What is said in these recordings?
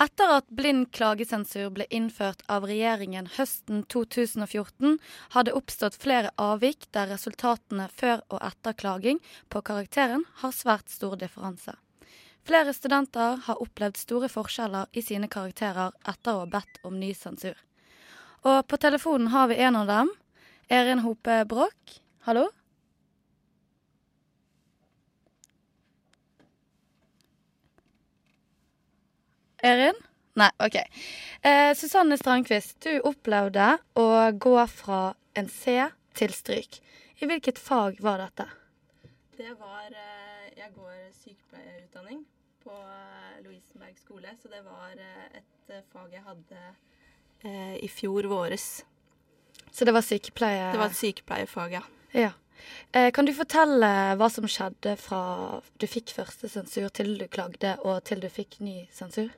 Etter at blind klagesensur ble innført av regjeringen høsten 2014, har det oppstått flere avvik der resultatene før og etter klaging på karakteren har svært stor differanse. Flere studenter har opplevd store forskjeller i sine karakterer etter å ha bedt om ny sensur. Og på telefonen har vi en av dem. Erin Hope Bråk, hallo? Erin? Nei, OK. Eh, Susanne Strandquist, du opplevde å gå fra en C til stryk. I hvilket fag var dette? Det var eh, Jeg går sykepleierutdanning på eh, Lovisenberg skole, så det var eh, et fag jeg hadde eh, i fjor våres. Så det var sykepleie... Det var et sykepleierfag, ja. Ja. Eh, kan du fortelle hva som skjedde fra du fikk første sensur til du klagde, og til du fikk ny sensur?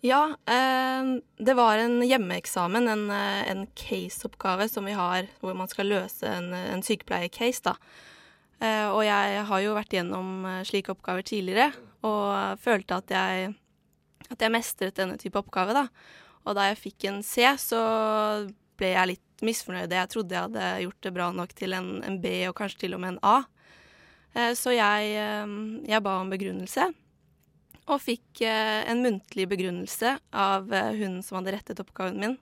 Ja, eh, det var en hjemmeeksamen, en, eh, en case-oppgave som vi har, hvor man skal løse en, en sykepleiercase, da. Eh, og jeg har jo vært gjennom slike oppgaver tidligere, og følte at jeg, at jeg mestret denne type oppgave, da. Og da jeg fikk en C, så ble jeg litt misfornøyd. Jeg trodde jeg hadde gjort det bra nok til en, en B, og kanskje til og med en A. Så jeg, jeg ba om begrunnelse og fikk eh, en muntlig begrunnelse av eh, hun som hadde rettet oppgaven min,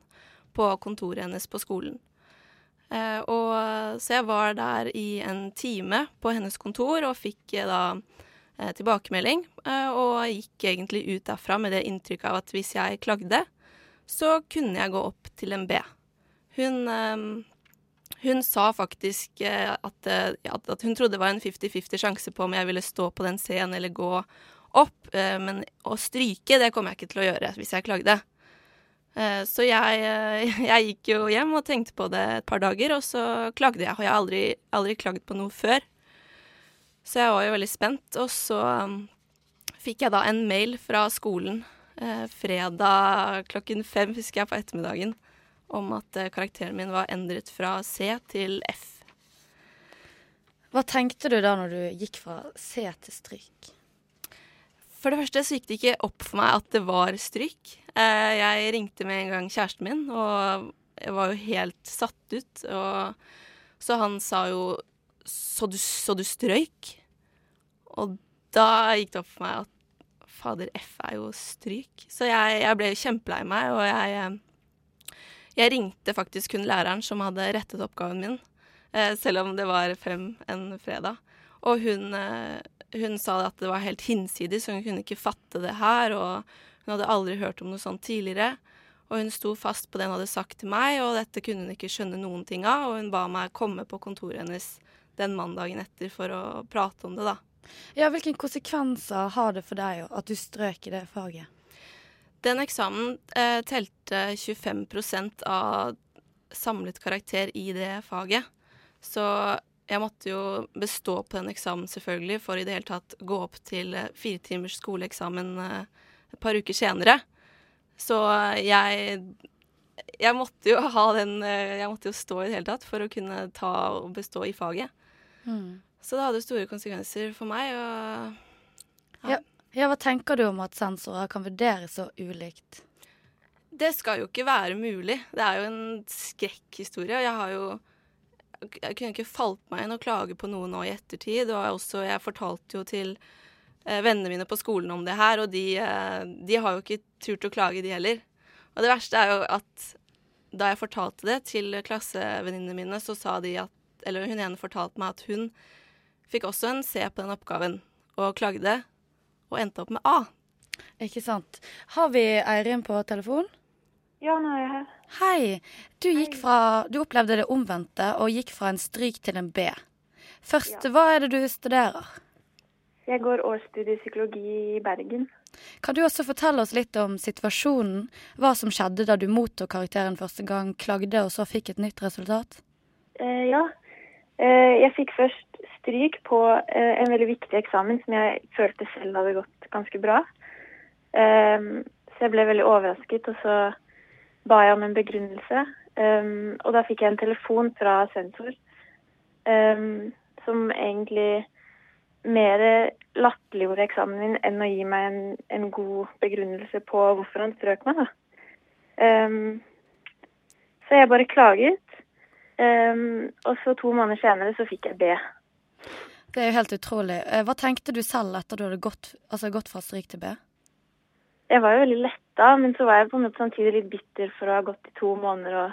på kontoret hennes på skolen. Eh, og, så jeg var der i en time på hennes kontor og fikk da tilbakemelding, og gikk egentlig ut derfra med det inntrykket av at hvis jeg klagde, så kunne jeg gå opp til en B. Hun, hun sa faktisk at, at hun trodde det var en 50-50 sjanse på om jeg ville stå på den C-en eller gå opp, eh, men å stryke, det kommer jeg ikke til å gjøre hvis jeg klagde. Eh, så jeg, eh, jeg, gikk jo hjem og tenkte på det et par dager, og så klagde jeg. Og jeg har aldri, aldri klagd på noe før. Så jeg var jo veldig spent. Og så um, fikk jeg da en mail fra skolen fredag klokken fem, husker jeg, på ettermiddagen, om at karakteren min var endret fra C til F. Hva tenkte du da når du gikk fra C til stryk? For det første så gikk det ikke opp for meg at det var stryk. Eh, jeg ringte med en gang kjæresten min, og jeg var jo helt satt ut. Og, så han sa jo så du, så du strøyk? Og da gikk det opp for meg at fader, F er jo stryk. Så jeg, jeg ble kjempelei meg, og jeg, eh, jeg ringte faktisk kun læreren som hadde rettet oppgaven min, eh, selv om det var fem en fredag. Og hun hun sa at det var helt hinsides, hun kunne ikke fatte det her. Og hun hadde aldri hørt om noe sånt tidligere. Og hun sto fast på det hun hadde sagt til meg, og dette kunne hun ikke skjønne noen ting av. Og hun ba meg komme på kontoret hennes den mandagen etter for å prate om det, da. Ja, Hvilke konsekvenser har det for deg at du strøk i det faget? Den eksamen eh, telte 25% av samlet karakter i det faget. Så jeg måtte jo bestå på den eksamen selvfølgelig for i det hele tatt gå opp til eh, fire timers skoleeksamen eh, et par uker senere. Så jeg jeg måtte jo ha den eh, Jeg måtte jo stå i det hele tatt for å kunne ta og bestå i faget. Mm. Så det hadde store konsekvenser for meg. Og ja. Ja, ja, hva tenker du om at sensorer kan vurdere så ulikt? Det skal jo ikke være mulig. Det er jo en skrekkhistorie. Og jeg har jo jeg kunne ikke falt meg inn å klage på noe nå i ettertid. Og jeg, også, jeg fortalte jo til eh, vennene mine på skolen om det her, og de, eh, de, har jo ikke turt å klage, de heller. Og det verste er jo at da jeg fortalte det til klassevenninnene mine, så sa de at Eller hun ene fortalte meg at hun fikk også en C på den oppgaven, og klagde, og endte opp med A. Ikke sant. Har vi Eirin på telefon? Ja, nå er jeg her. Hei. Du, fra, du opplevde det omvendte og gikk fra en stryk til en B. Først, ja. hva er det du studerer? Jeg går årsstudie psykologi i Bergen. Kan du også fortelle oss litt om situasjonen? Hva som skjedde da du mottok karakteren første gang, klagde og så fikk et nytt resultat? Eh, ja. Eh, jeg fikk først stryk på eh, en veldig viktig eksamen som jeg følte selv hadde gått ganske bra. Eh, så jeg ble veldig overrasket, og så ba jeg om en begrunnelse. Um, og da fikk jeg en telefon fra sensor um, som egentlig mer latterliggjorde eksamen min enn å gi meg en, en, god begrunnelse på hvorfor han strøk meg. Um, så jeg bare klaget. Um, og så to måneder senere så fikk jeg B. Det er jo helt utrolig. Eh, hva tenkte du selv etter du hadde gått, altså gått fra stryk til B? Jeg var jo veldig letta, men så var jeg på en måte samtidig litt bitter for å ha gått i to måneder og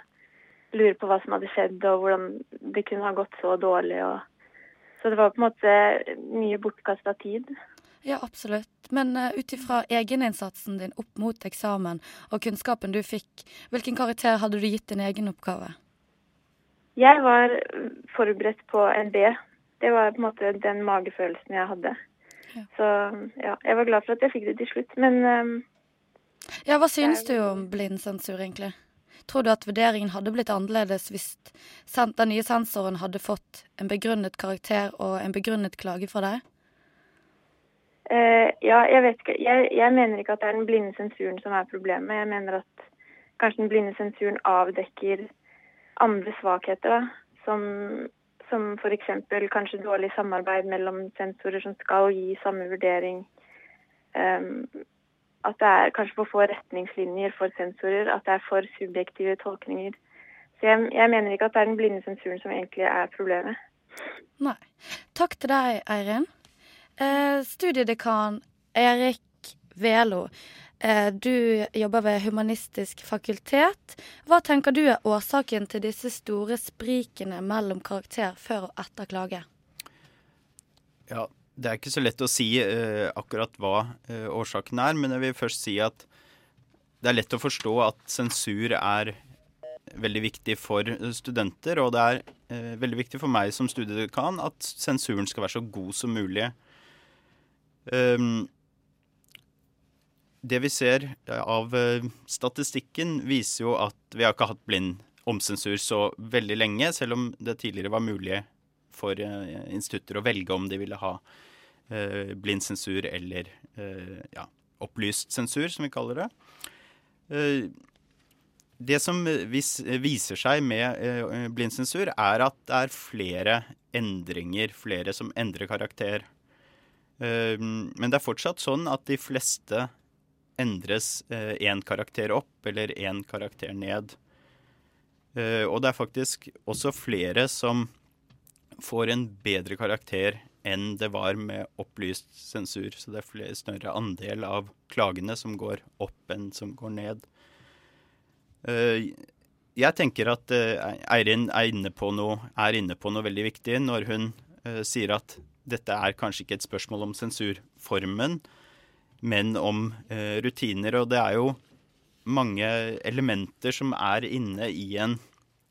lure på hva som hadde skjedd, og hvordan det kunne ha gått så dårlig. og så det var på en måte mye bortkasta tid. Ja, absolutt. Men uh, ut ifra egeninnsatsen din opp mot eksamen og kunnskapen du fikk, hvilken karakter hadde du gitt din egen oppgave? Jeg var forberedt på en B. Det var på en måte den magefølelsen jeg hadde. Ja. Så ja, jeg var glad for at jeg fikk det til slutt, men um, Ja, hva synes du om blind sensur, egentlig? Tror du at vurderingen hadde blitt annerledes hvis den nye sensoren hadde fått en begrunnet karakter og en begrunnet klage fra deg? Uh, ja, jeg vet ikke. Jeg, jeg, mener ikke at det er den blinde sensuren som er problemet. Jeg mener at kanskje den blinde sensuren avdekker andre svakheter, da. Som, som f.eks. kanskje dårlig samarbeid mellom sensorer som skal gi samme vurdering. Um, at det er kanskje for få retningslinjer for sensorer, at det er for subjektive tolkninger. Så jeg, jeg mener ikke at det er den blinde sensuren som egentlig er problemet. Nei. Takk til deg, Eirin. Eh, studiedekan Erik Velo, eh, du jobber ved Humanistisk fakultet. Hva tenker du er årsaken til disse store sprikene mellom karakter før og etter klage? Ja, det er ikke så lett å si uh, akkurat hva uh, årsaken er, men jeg vil først si at det er lett å forstå at sensur er veldig viktig for studenter, og det er uh, veldig viktig for meg som studiedekan at sensuren skal være så god som mulig. Um, det vi ser av statistikken, viser jo at vi har ikke hatt blind omsensur så veldig lenge, selv om det tidligere var mulig for institutter å velge om de ville ha eh, blind sensur eller eh, ja, opplyst sensur, som vi kaller det. Eh, det som viser seg med blindsensur, blind sensur, er at det er flere endringer, flere som endrer karakter. Eh, men det er fortsatt sånn at de fleste endres én eh, karakter opp eller én karakter ned. og det er faktisk også flere som får en bedre karakter enn det var med opplyst sensur. Så det er større andel av klagene som går opp enn som går ned. Uh, jeg tenker at uh, Eirin er inne, noe, er inne, på noe, veldig viktig når hun uh, sier at dette er kanskje ikke et spørsmål om sensurformen, men om rutiner. Og det er jo mange elementer som er inne i en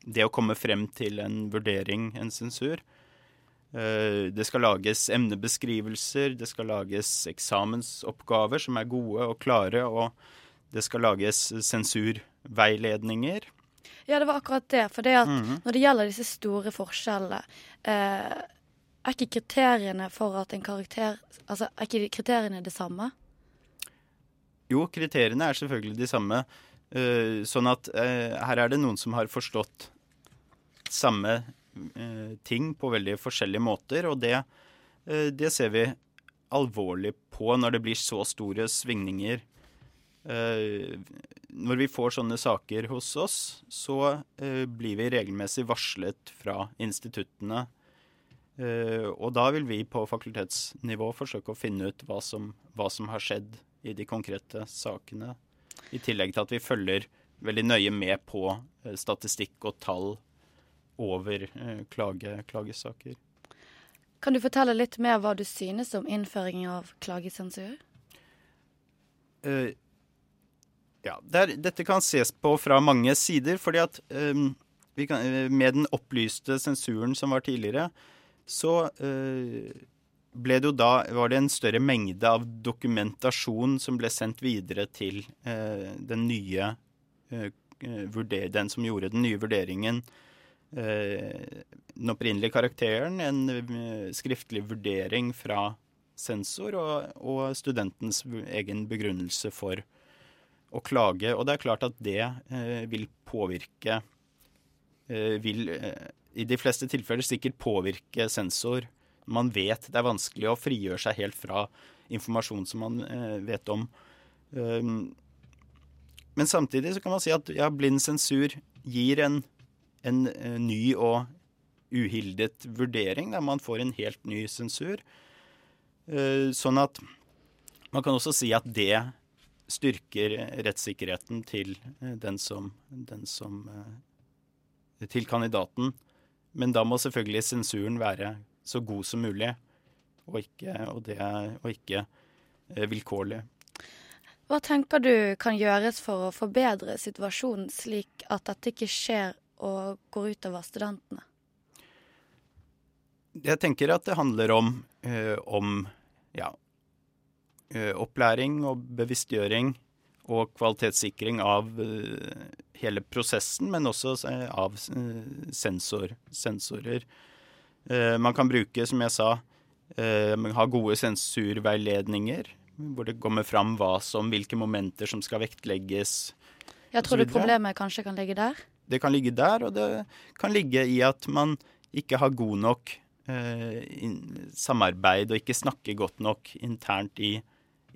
det å komme frem til en vurdering, en sensur. Eh, det skal lages emnebeskrivelser, det skal lages eksamensoppgaver som er gode og klare, og det skal lages sensurveiledninger. Ja, det var akkurat det. For det at mm -hmm. når det gjelder disse store forskjellene, eh, er ikke kriteriene for at en karakter Altså, er ikke kriteriene det samme? Jo, kriteriene er selvfølgelig de samme. Eh, sånn at eh, her er det noen som har forstått samme ting på veldig forskjellige måter, og det, eh, det, ser vi alvorlig på når det blir så store svingninger. Eh, når vi får sånne saker hos oss, så blir vi regelmessig varslet fra instituttene. Og da vil vi på fakultetsnivå forsøke å finne ut hva som, hva som har skjedd i de konkrete sakene. I tillegg til at vi følger veldig nøye med på statistikk og tall over eh, klage, klagesaker. Kan du fortelle litt mer hva du synes om innføringen av klagesensur? Uh, ja, der, dette kan ses på fra mange sider. fordi at um, kan, med den opplyste sensuren som var tidligere, så uh, ble det jo da var det en større mengde av dokumentasjon som ble sendt videre til uh, den nye den som gjorde den nye vurderingen Eh, den opprinnelige karakteren, en eh, skriftlig vurdering fra sensor og, og, studentens egen begrunnelse for å klage. Og det er klart at det eh, vil påvirke eh, Vil eh, i de fleste tilfeller sikkert påvirke sensor man vet det er vanskelig å frigjøre seg helt fra informasjon som man eh, vet om. Um, men samtidig så kan man si at ja, blind sensur gir en, en, eh, ny og uhildet vurdering, der man får en helt ny sensur. Uh, sånn at man kan også si at det styrker rettssikkerheten til eh, den som, den som Til kandidaten. Men da må selvfølgelig sensuren være så god som mulig, og ikke, og det, og ikke eh, vilkårlig. Hva tenker du kan gjøres for å forbedre situasjonen slik at dette ikke skjer og går utover studentene? Jeg tenker at det handler om, eh, om ja, eh, opplæring og bevisstgjøring og kvalitetssikring av eh, hele prosessen, men også eh, av sensor, sensorer. Man kan bruke, som jeg sa, ha gode sensurveiledninger, hvor det kommer fram hva som, hvilke momenter som skal vektlegges. Jeg tror du problemet kanskje kan ligge der? Det kan ligge der, og det kan ligge i at man ikke har god nok eh, samarbeid og ikke snakker godt nok internt i,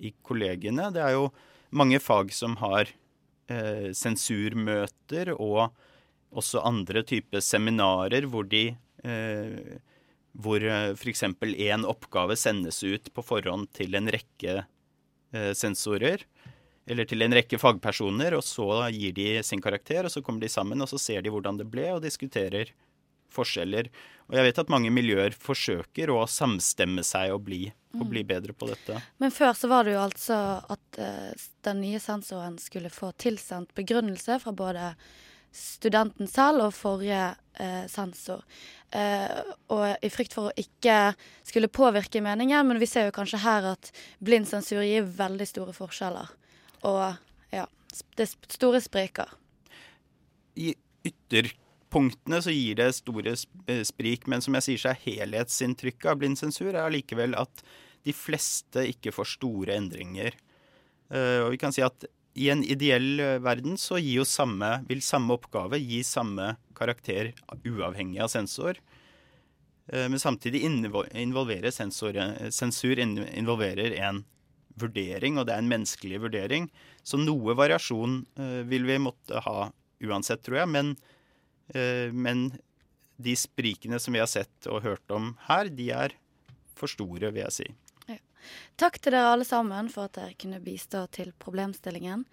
i kollegene. Det er jo mange fag som har eh, sensurmøter og også andre typer seminarer hvor de eh, hvor eh, f.eks. én oppgave sendes ut på forhånd til en rekke eh, sensorer. Eller til en rekke fagpersoner, og så gir de sin karakter. og Så kommer de sammen og så ser de hvordan det ble, og diskuterer forskjeller. Og jeg vet at mange miljøer forsøker å samstemme seg og bli, og bli mm. bedre på dette. Men før så var det jo altså at uh, den nye sensoren skulle få tilsendt begrunnelse fra både studenten selv og forrige eh, sensor. Eh, og i frykt for å ikke skulle påvirke meningen, men vi ser jo kanskje her at blind sensur gir veldig store forskjeller. Og ja, det store spriker. I ytterpunktene så gir det store eh, sprik, men som jeg sier, så er helhetsinntrykket av blind sensur er allikevel at de fleste ikke får store endringer. Eh, og vi kan si at i en ideell eh, verden så samme, vil samme oppgave gi samme karakter uavhengig av sensor. Men samtidig involverer sensor, sensur involverer en vurdering, og det er en menneskelig vurdering. Så noe variasjon vil vi måtte ha uansett, tror jeg. Men Eh, men de sprikene som vi har sett og hørt om her, de er for store, vil jeg si. Ja. Takk til dere alle sammen for at dere kunne bistå til problemstillingen.